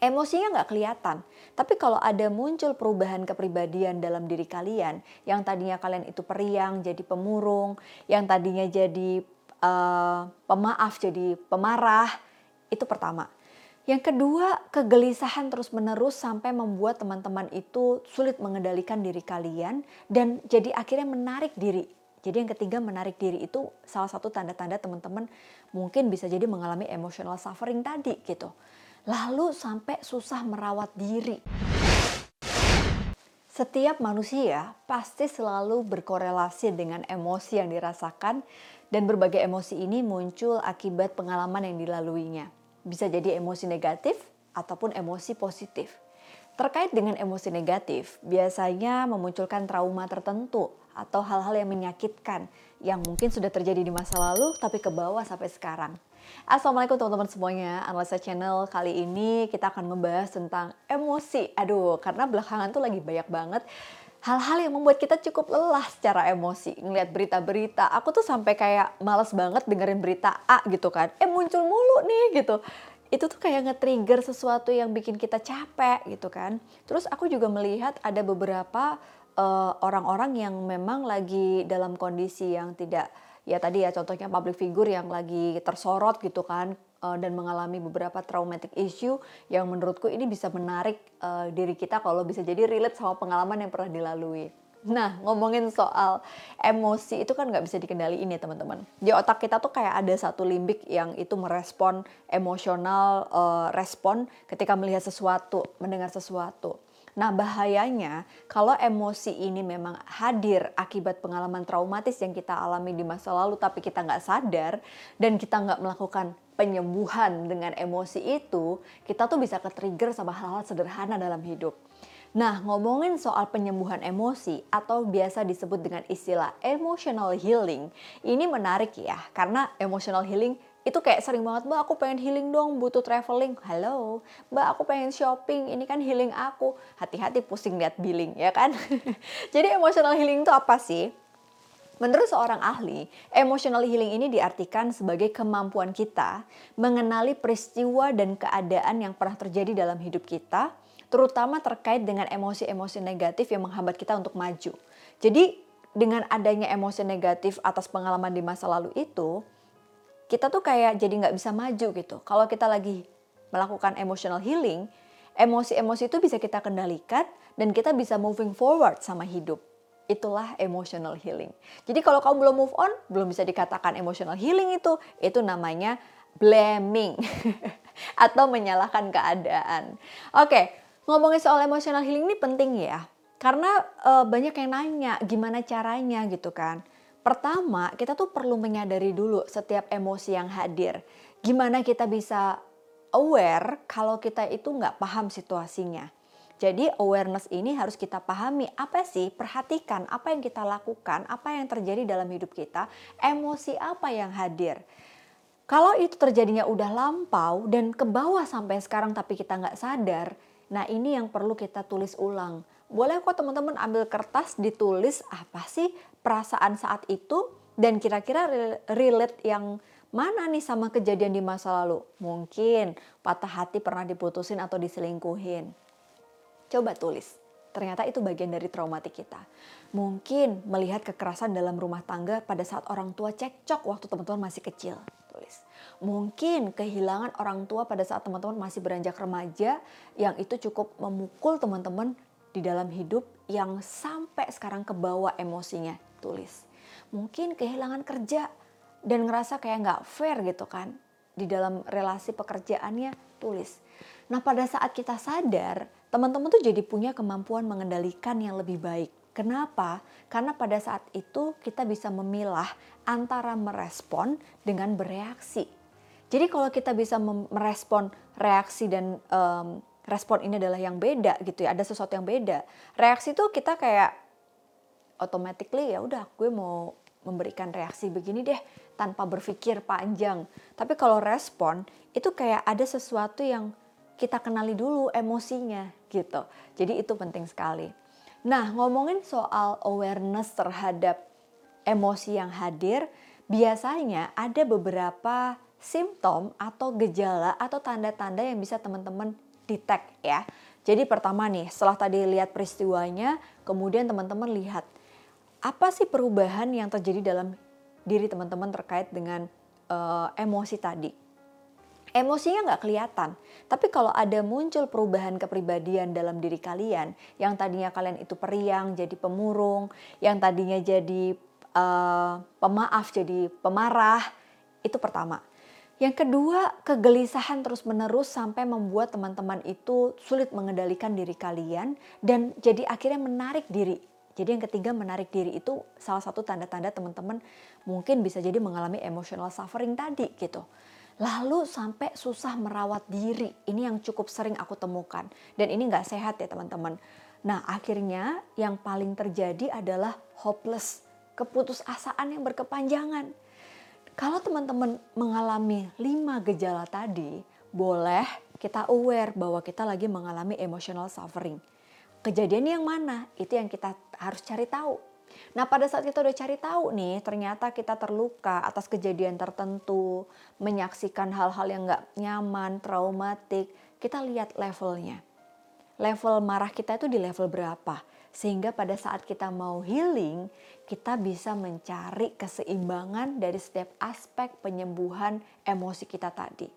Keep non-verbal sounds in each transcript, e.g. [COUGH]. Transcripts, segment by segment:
Emosinya nggak kelihatan, tapi kalau ada muncul perubahan kepribadian dalam diri kalian, yang tadinya kalian itu periang jadi pemurung, yang tadinya jadi uh, pemaaf jadi pemarah, itu pertama. Yang kedua, kegelisahan terus-menerus sampai membuat teman-teman itu sulit mengendalikan diri kalian dan jadi akhirnya menarik diri. Jadi yang ketiga menarik diri itu salah satu tanda-tanda teman-teman mungkin bisa jadi mengalami emotional suffering tadi gitu lalu sampai susah merawat diri. Setiap manusia pasti selalu berkorelasi dengan emosi yang dirasakan dan berbagai emosi ini muncul akibat pengalaman yang dilaluinya. Bisa jadi emosi negatif ataupun emosi positif. Terkait dengan emosi negatif, biasanya memunculkan trauma tertentu atau hal-hal yang menyakitkan yang mungkin sudah terjadi di masa lalu tapi ke bawah sampai sekarang. Assalamualaikum teman-teman semuanya, Analisa Channel kali ini kita akan membahas tentang emosi. Aduh, karena belakangan tuh lagi banyak banget hal-hal yang membuat kita cukup lelah secara emosi. Ngeliat berita-berita, aku tuh sampai kayak males banget dengerin berita A gitu kan. Eh muncul mulu nih gitu. Itu tuh kayak nge-trigger sesuatu yang bikin kita capek gitu kan. Terus aku juga melihat ada beberapa eh, orang-orang yang memang lagi dalam kondisi yang tidak ya tadi ya contohnya public figure yang lagi tersorot gitu kan uh, dan mengalami beberapa traumatic issue yang menurutku ini bisa menarik uh, diri kita kalau bisa jadi relate sama pengalaman yang pernah dilalui. Nah, ngomongin soal emosi itu kan nggak bisa dikendaliin ya teman-teman. Di otak kita tuh kayak ada satu limbik yang itu merespon emosional uh, respon ketika melihat sesuatu, mendengar sesuatu. Nah bahayanya kalau emosi ini memang hadir akibat pengalaman traumatis yang kita alami di masa lalu tapi kita nggak sadar dan kita nggak melakukan penyembuhan dengan emosi itu, kita tuh bisa ke-trigger sama hal-hal sederhana dalam hidup. Nah, ngomongin soal penyembuhan emosi atau biasa disebut dengan istilah emotional healing, ini menarik ya, karena emotional healing itu kayak sering banget mbak aku pengen healing dong butuh traveling. Halo mbak aku pengen shopping ini kan healing aku. Hati-hati pusing lihat billing ya kan? [LAUGHS] Jadi emotional healing itu apa sih? Menurut seorang ahli, emotional healing ini diartikan sebagai kemampuan kita mengenali peristiwa dan keadaan yang pernah terjadi dalam hidup kita, terutama terkait dengan emosi-emosi negatif yang menghambat kita untuk maju. Jadi, dengan adanya emosi negatif atas pengalaman di masa lalu itu, kita tuh kayak jadi nggak bisa maju gitu. Kalau kita lagi melakukan emotional healing, emosi-emosi itu bisa kita kendalikan dan kita bisa moving forward sama hidup. Itulah emotional healing. Jadi kalau kamu belum move on, belum bisa dikatakan emotional healing itu, itu namanya blaming [LAUGHS] atau menyalahkan keadaan. Oke, ngomongin soal emotional healing ini penting ya. Karena e, banyak yang nanya gimana caranya gitu kan. Pertama, kita tuh perlu menyadari dulu setiap emosi yang hadir. Gimana kita bisa aware kalau kita itu nggak paham situasinya. Jadi awareness ini harus kita pahami apa sih, perhatikan apa yang kita lakukan, apa yang terjadi dalam hidup kita, emosi apa yang hadir. Kalau itu terjadinya udah lampau dan ke bawah sampai sekarang tapi kita nggak sadar, nah ini yang perlu kita tulis ulang boleh kok teman-teman ambil kertas ditulis apa sih perasaan saat itu dan kira-kira relate yang mana nih sama kejadian di masa lalu. Mungkin patah hati pernah diputusin atau diselingkuhin. Coba tulis. Ternyata itu bagian dari traumatik kita. Mungkin melihat kekerasan dalam rumah tangga pada saat orang tua cekcok waktu teman-teman masih kecil. Tulis. Mungkin kehilangan orang tua pada saat teman-teman masih beranjak remaja yang itu cukup memukul teman-teman di dalam hidup yang sampai sekarang kebawa emosinya tulis. Mungkin kehilangan kerja dan ngerasa kayak nggak fair gitu kan di dalam relasi pekerjaannya tulis. Nah pada saat kita sadar teman-teman tuh jadi punya kemampuan mengendalikan yang lebih baik. Kenapa? Karena pada saat itu kita bisa memilah antara merespon dengan bereaksi. Jadi kalau kita bisa merespon reaksi dan um, respon ini adalah yang beda gitu ya, ada sesuatu yang beda. Reaksi tuh kita kayak automatically ya udah gue mau memberikan reaksi begini deh tanpa berpikir panjang. Tapi kalau respon itu kayak ada sesuatu yang kita kenali dulu emosinya gitu. Jadi itu penting sekali. Nah, ngomongin soal awareness terhadap emosi yang hadir, biasanya ada beberapa simptom atau gejala atau tanda-tanda yang bisa teman-teman detect ya. Jadi pertama nih, setelah tadi lihat peristiwanya, kemudian teman-teman lihat apa sih perubahan yang terjadi dalam diri teman-teman terkait dengan uh, emosi tadi. Emosinya nggak kelihatan, tapi kalau ada muncul perubahan kepribadian dalam diri kalian, yang tadinya kalian itu periang jadi pemurung, yang tadinya jadi uh, pemaaf jadi pemarah, itu pertama. Yang kedua, kegelisahan terus-menerus sampai membuat teman-teman itu sulit mengendalikan diri kalian dan jadi akhirnya menarik diri. Jadi yang ketiga menarik diri itu salah satu tanda-tanda teman-teman mungkin bisa jadi mengalami emotional suffering tadi gitu. Lalu sampai susah merawat diri, ini yang cukup sering aku temukan. Dan ini nggak sehat ya teman-teman. Nah akhirnya yang paling terjadi adalah hopeless, keputusasaan yang berkepanjangan kalau teman-teman mengalami lima gejala tadi, boleh kita aware bahwa kita lagi mengalami emotional suffering. Kejadian yang mana? Itu yang kita harus cari tahu. Nah pada saat kita udah cari tahu nih, ternyata kita terluka atas kejadian tertentu, menyaksikan hal-hal yang gak nyaman, traumatik, kita lihat levelnya. Level marah kita itu di level berapa? Sehingga pada saat kita mau healing, kita bisa mencari keseimbangan dari setiap aspek penyembuhan emosi kita tadi.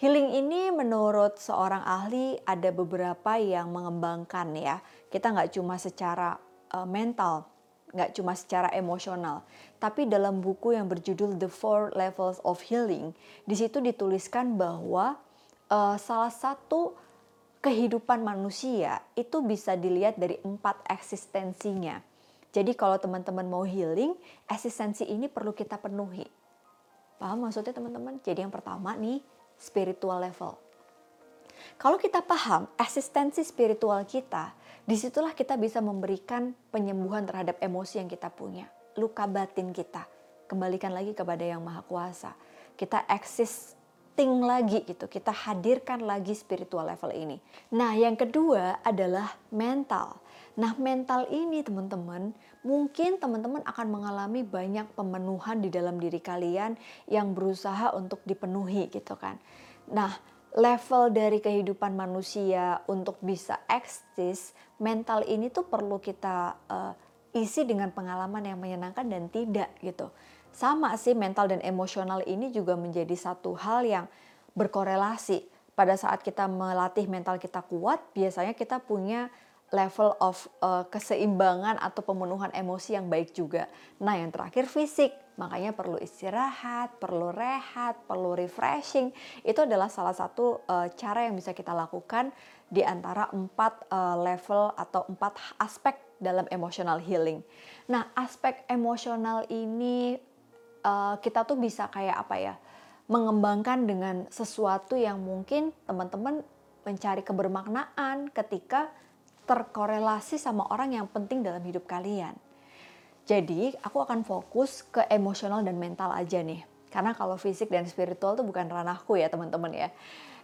Healing ini menurut seorang ahli ada beberapa yang mengembangkan ya. Kita nggak cuma secara uh, mental, nggak cuma secara emosional. Tapi dalam buku yang berjudul The Four Levels of Healing, di situ dituliskan bahwa uh, salah satu kehidupan manusia itu bisa dilihat dari empat eksistensinya. Jadi kalau teman-teman mau healing, eksistensi ini perlu kita penuhi. Paham maksudnya teman-teman? Jadi yang pertama nih, spiritual level. Kalau kita paham eksistensi spiritual kita, di situlah kita bisa memberikan penyembuhan terhadap emosi yang kita punya. Luka batin kita. Kembalikan lagi kepada yang maha kuasa. Kita eksis think lagi gitu, kita hadirkan lagi spiritual level ini. Nah, yang kedua adalah mental. Nah, mental ini teman-teman, mungkin teman-teman akan mengalami banyak pemenuhan di dalam diri kalian yang berusaha untuk dipenuhi gitu kan. Nah, level dari kehidupan manusia untuk bisa eksis, mental ini tuh perlu kita uh, isi dengan pengalaman yang menyenangkan dan tidak gitu sama sih mental dan emosional ini juga menjadi satu hal yang berkorelasi. Pada saat kita melatih mental kita kuat, biasanya kita punya level of uh, keseimbangan atau pemenuhan emosi yang baik juga. Nah, yang terakhir fisik. Makanya perlu istirahat, perlu rehat, perlu refreshing. Itu adalah salah satu uh, cara yang bisa kita lakukan di antara empat uh, level atau empat aspek dalam emotional healing. Nah, aspek emosional ini uh, kita tuh bisa kayak apa ya mengembangkan dengan sesuatu yang mungkin teman-teman mencari kebermaknaan ketika terkorelasi sama orang yang penting dalam hidup kalian. Jadi aku akan fokus ke emosional dan mental aja nih. Karena kalau fisik dan spiritual tuh bukan ranahku ya teman-teman ya.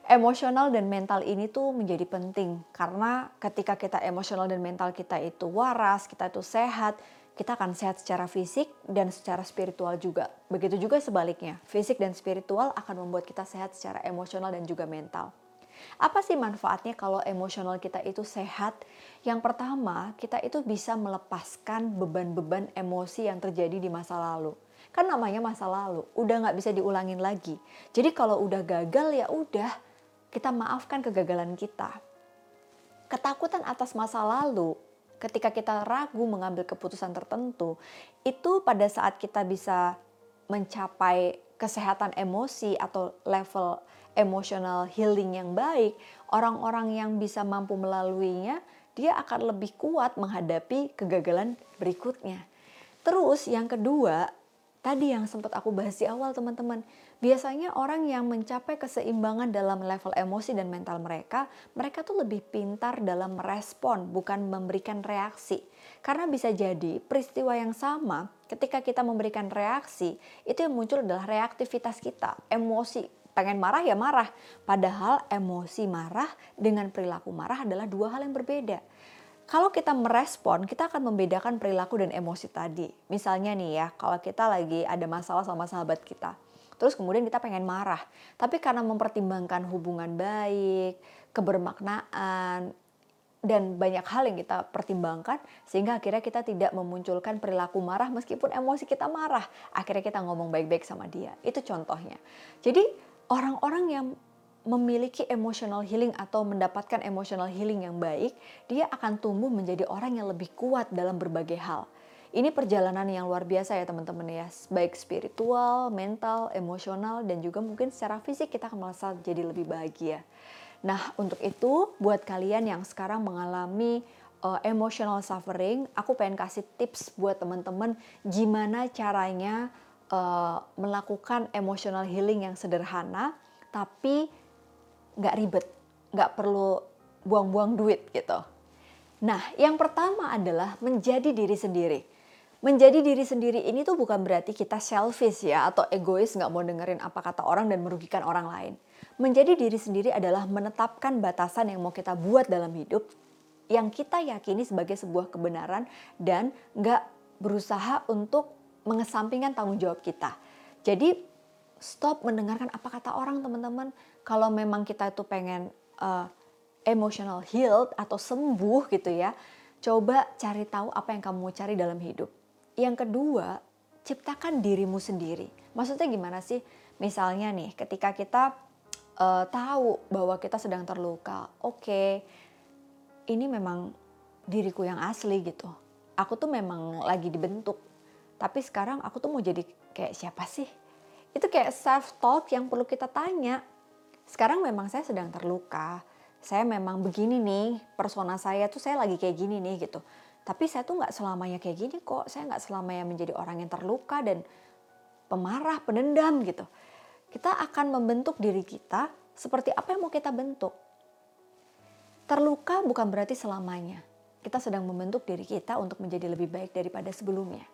Emosional dan mental ini tuh menjadi penting karena ketika kita emosional dan mental kita itu waras, kita itu sehat, kita akan sehat secara fisik dan secara spiritual juga. Begitu juga sebaliknya, fisik dan spiritual akan membuat kita sehat secara emosional dan juga mental. Apa sih manfaatnya kalau emosional kita itu sehat? Yang pertama, kita itu bisa melepaskan beban-beban emosi yang terjadi di masa lalu. Kan namanya masa lalu, udah nggak bisa diulangin lagi. Jadi kalau udah gagal ya udah, kita maafkan kegagalan kita. Ketakutan atas masa lalu ketika kita ragu mengambil keputusan tertentu, itu pada saat kita bisa mencapai kesehatan emosi atau level emotional healing yang baik, orang-orang yang bisa mampu melaluinya, dia akan lebih kuat menghadapi kegagalan berikutnya. Terus yang kedua, tadi yang sempat aku bahas di awal teman-teman, Biasanya orang yang mencapai keseimbangan dalam level emosi dan mental mereka, mereka tuh lebih pintar dalam merespon, bukan memberikan reaksi. Karena bisa jadi peristiwa yang sama ketika kita memberikan reaksi, itu yang muncul adalah reaktivitas kita, emosi. Pengen marah ya marah. Padahal emosi marah dengan perilaku marah adalah dua hal yang berbeda kalau kita merespon, kita akan membedakan perilaku dan emosi tadi. Misalnya nih ya, kalau kita lagi ada masalah sama sahabat kita, Terus kemudian kita pengen marah. Tapi karena mempertimbangkan hubungan baik, kebermaknaan, dan banyak hal yang kita pertimbangkan sehingga akhirnya kita tidak memunculkan perilaku marah meskipun emosi kita marah. Akhirnya kita ngomong baik-baik sama dia. Itu contohnya. Jadi orang-orang yang memiliki emotional healing atau mendapatkan emotional healing yang baik, dia akan tumbuh menjadi orang yang lebih kuat dalam berbagai hal. Ini perjalanan yang luar biasa ya teman-teman ya, baik spiritual, mental, emosional, dan juga mungkin secara fisik kita akan merasa jadi lebih bahagia. Nah, untuk itu buat kalian yang sekarang mengalami uh, emotional suffering, aku pengen kasih tips buat teman-teman gimana caranya uh, melakukan emotional healing yang sederhana, tapi nggak ribet, nggak perlu buang-buang duit gitu. Nah, yang pertama adalah menjadi diri sendiri. Menjadi diri sendiri ini tuh bukan berarti kita selfish ya atau egois nggak mau dengerin apa kata orang dan merugikan orang lain. Menjadi diri sendiri adalah menetapkan batasan yang mau kita buat dalam hidup yang kita yakini sebagai sebuah kebenaran dan nggak berusaha untuk mengesampingkan tanggung jawab kita. Jadi stop mendengarkan apa kata orang teman-teman. Kalau memang kita itu pengen uh, emotional healed atau sembuh gitu ya, coba cari tahu apa yang kamu cari dalam hidup. Yang kedua, ciptakan dirimu sendiri. Maksudnya gimana sih? Misalnya nih, ketika kita uh, tahu bahwa kita sedang terluka. Oke, okay, ini memang diriku yang asli gitu. Aku tuh memang lagi dibentuk. Tapi sekarang aku tuh mau jadi kayak siapa sih? Itu kayak self talk yang perlu kita tanya. Sekarang memang saya sedang terluka. Saya memang begini nih, persona saya tuh saya lagi kayak gini nih gitu. Tapi saya tuh nggak selamanya kayak gini kok. Saya nggak selamanya menjadi orang yang terluka dan pemarah, pendendam gitu kita akan membentuk diri kita seperti apa yang mau kita bentuk. Terluka bukan berarti selamanya. Kita sedang membentuk diri kita untuk menjadi lebih baik daripada sebelumnya.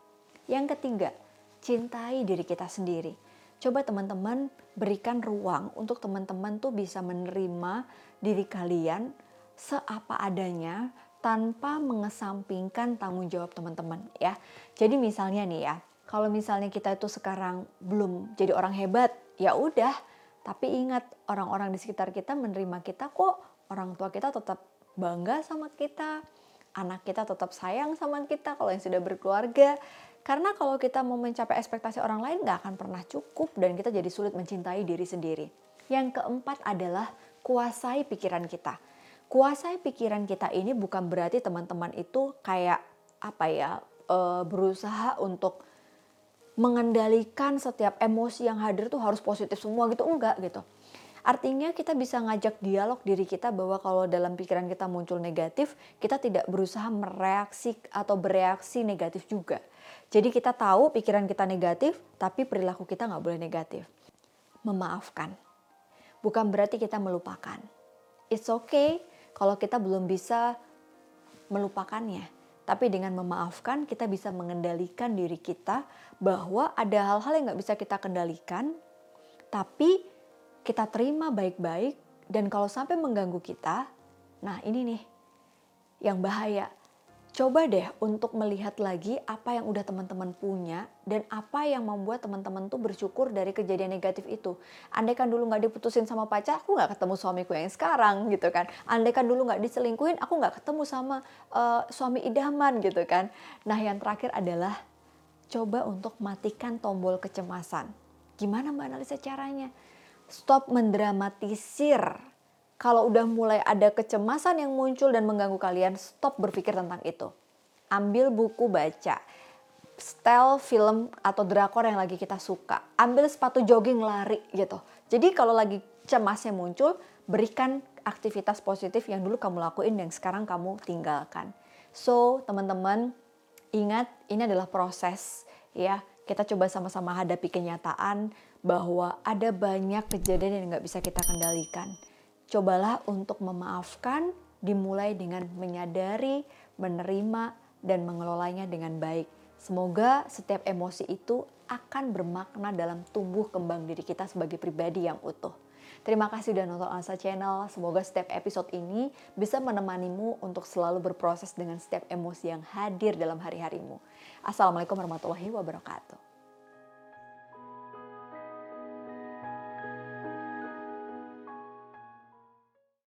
Yang ketiga, cintai diri kita sendiri. Coba teman-teman berikan ruang untuk teman-teman tuh bisa menerima diri kalian seapa adanya tanpa mengesampingkan tanggung jawab teman-teman ya. Jadi misalnya nih ya, kalau misalnya kita itu sekarang belum jadi orang hebat, ya udah. Tapi ingat orang-orang di sekitar kita menerima kita kok. Orang tua kita tetap bangga sama kita. Anak kita tetap sayang sama kita kalau yang sudah berkeluarga. Karena kalau kita mau mencapai ekspektasi orang lain gak akan pernah cukup dan kita jadi sulit mencintai diri sendiri. Yang keempat adalah kuasai pikiran kita. Kuasai pikiran kita ini bukan berarti teman-teman itu kayak apa ya eh, berusaha untuk mengendalikan setiap emosi yang hadir tuh harus positif semua gitu enggak gitu. Artinya kita bisa ngajak dialog diri kita bahwa kalau dalam pikiran kita muncul negatif, kita tidak berusaha mereaksi atau bereaksi negatif juga. Jadi kita tahu pikiran kita negatif, tapi perilaku kita nggak boleh negatif. Memaafkan. Bukan berarti kita melupakan. It's okay kalau kita belum bisa melupakannya tapi dengan memaafkan kita bisa mengendalikan diri kita bahwa ada hal-hal yang nggak bisa kita kendalikan, tapi kita terima baik-baik dan kalau sampai mengganggu kita, nah ini nih yang bahaya coba deh untuk melihat lagi apa yang udah teman-teman punya dan apa yang membuat teman-teman tuh bersyukur dari kejadian negatif itu. Andai kan dulu nggak diputusin sama pacar, aku nggak ketemu suamiku yang sekarang gitu kan. Andai kan dulu nggak diselingkuhin, aku nggak ketemu sama uh, suami idaman gitu kan. Nah yang terakhir adalah coba untuk matikan tombol kecemasan. Gimana mbak analisa caranya? Stop mendramatisir kalau udah mulai ada kecemasan yang muncul dan mengganggu kalian, stop berpikir tentang itu. Ambil buku baca, style film atau drakor yang lagi kita suka. Ambil sepatu jogging lari gitu. Jadi kalau lagi cemasnya muncul, berikan aktivitas positif yang dulu kamu lakuin dan sekarang kamu tinggalkan. So, teman-teman, ingat ini adalah proses ya. Kita coba sama-sama hadapi kenyataan bahwa ada banyak kejadian yang nggak bisa kita kendalikan Cobalah untuk memaafkan dimulai dengan menyadari, menerima, dan mengelolanya dengan baik. Semoga setiap emosi itu akan bermakna dalam tumbuh kembang diri kita sebagai pribadi yang utuh. Terima kasih sudah nonton Ansa Channel. Semoga setiap episode ini bisa menemanimu untuk selalu berproses dengan setiap emosi yang hadir dalam hari-harimu. Assalamualaikum warahmatullahi wabarakatuh.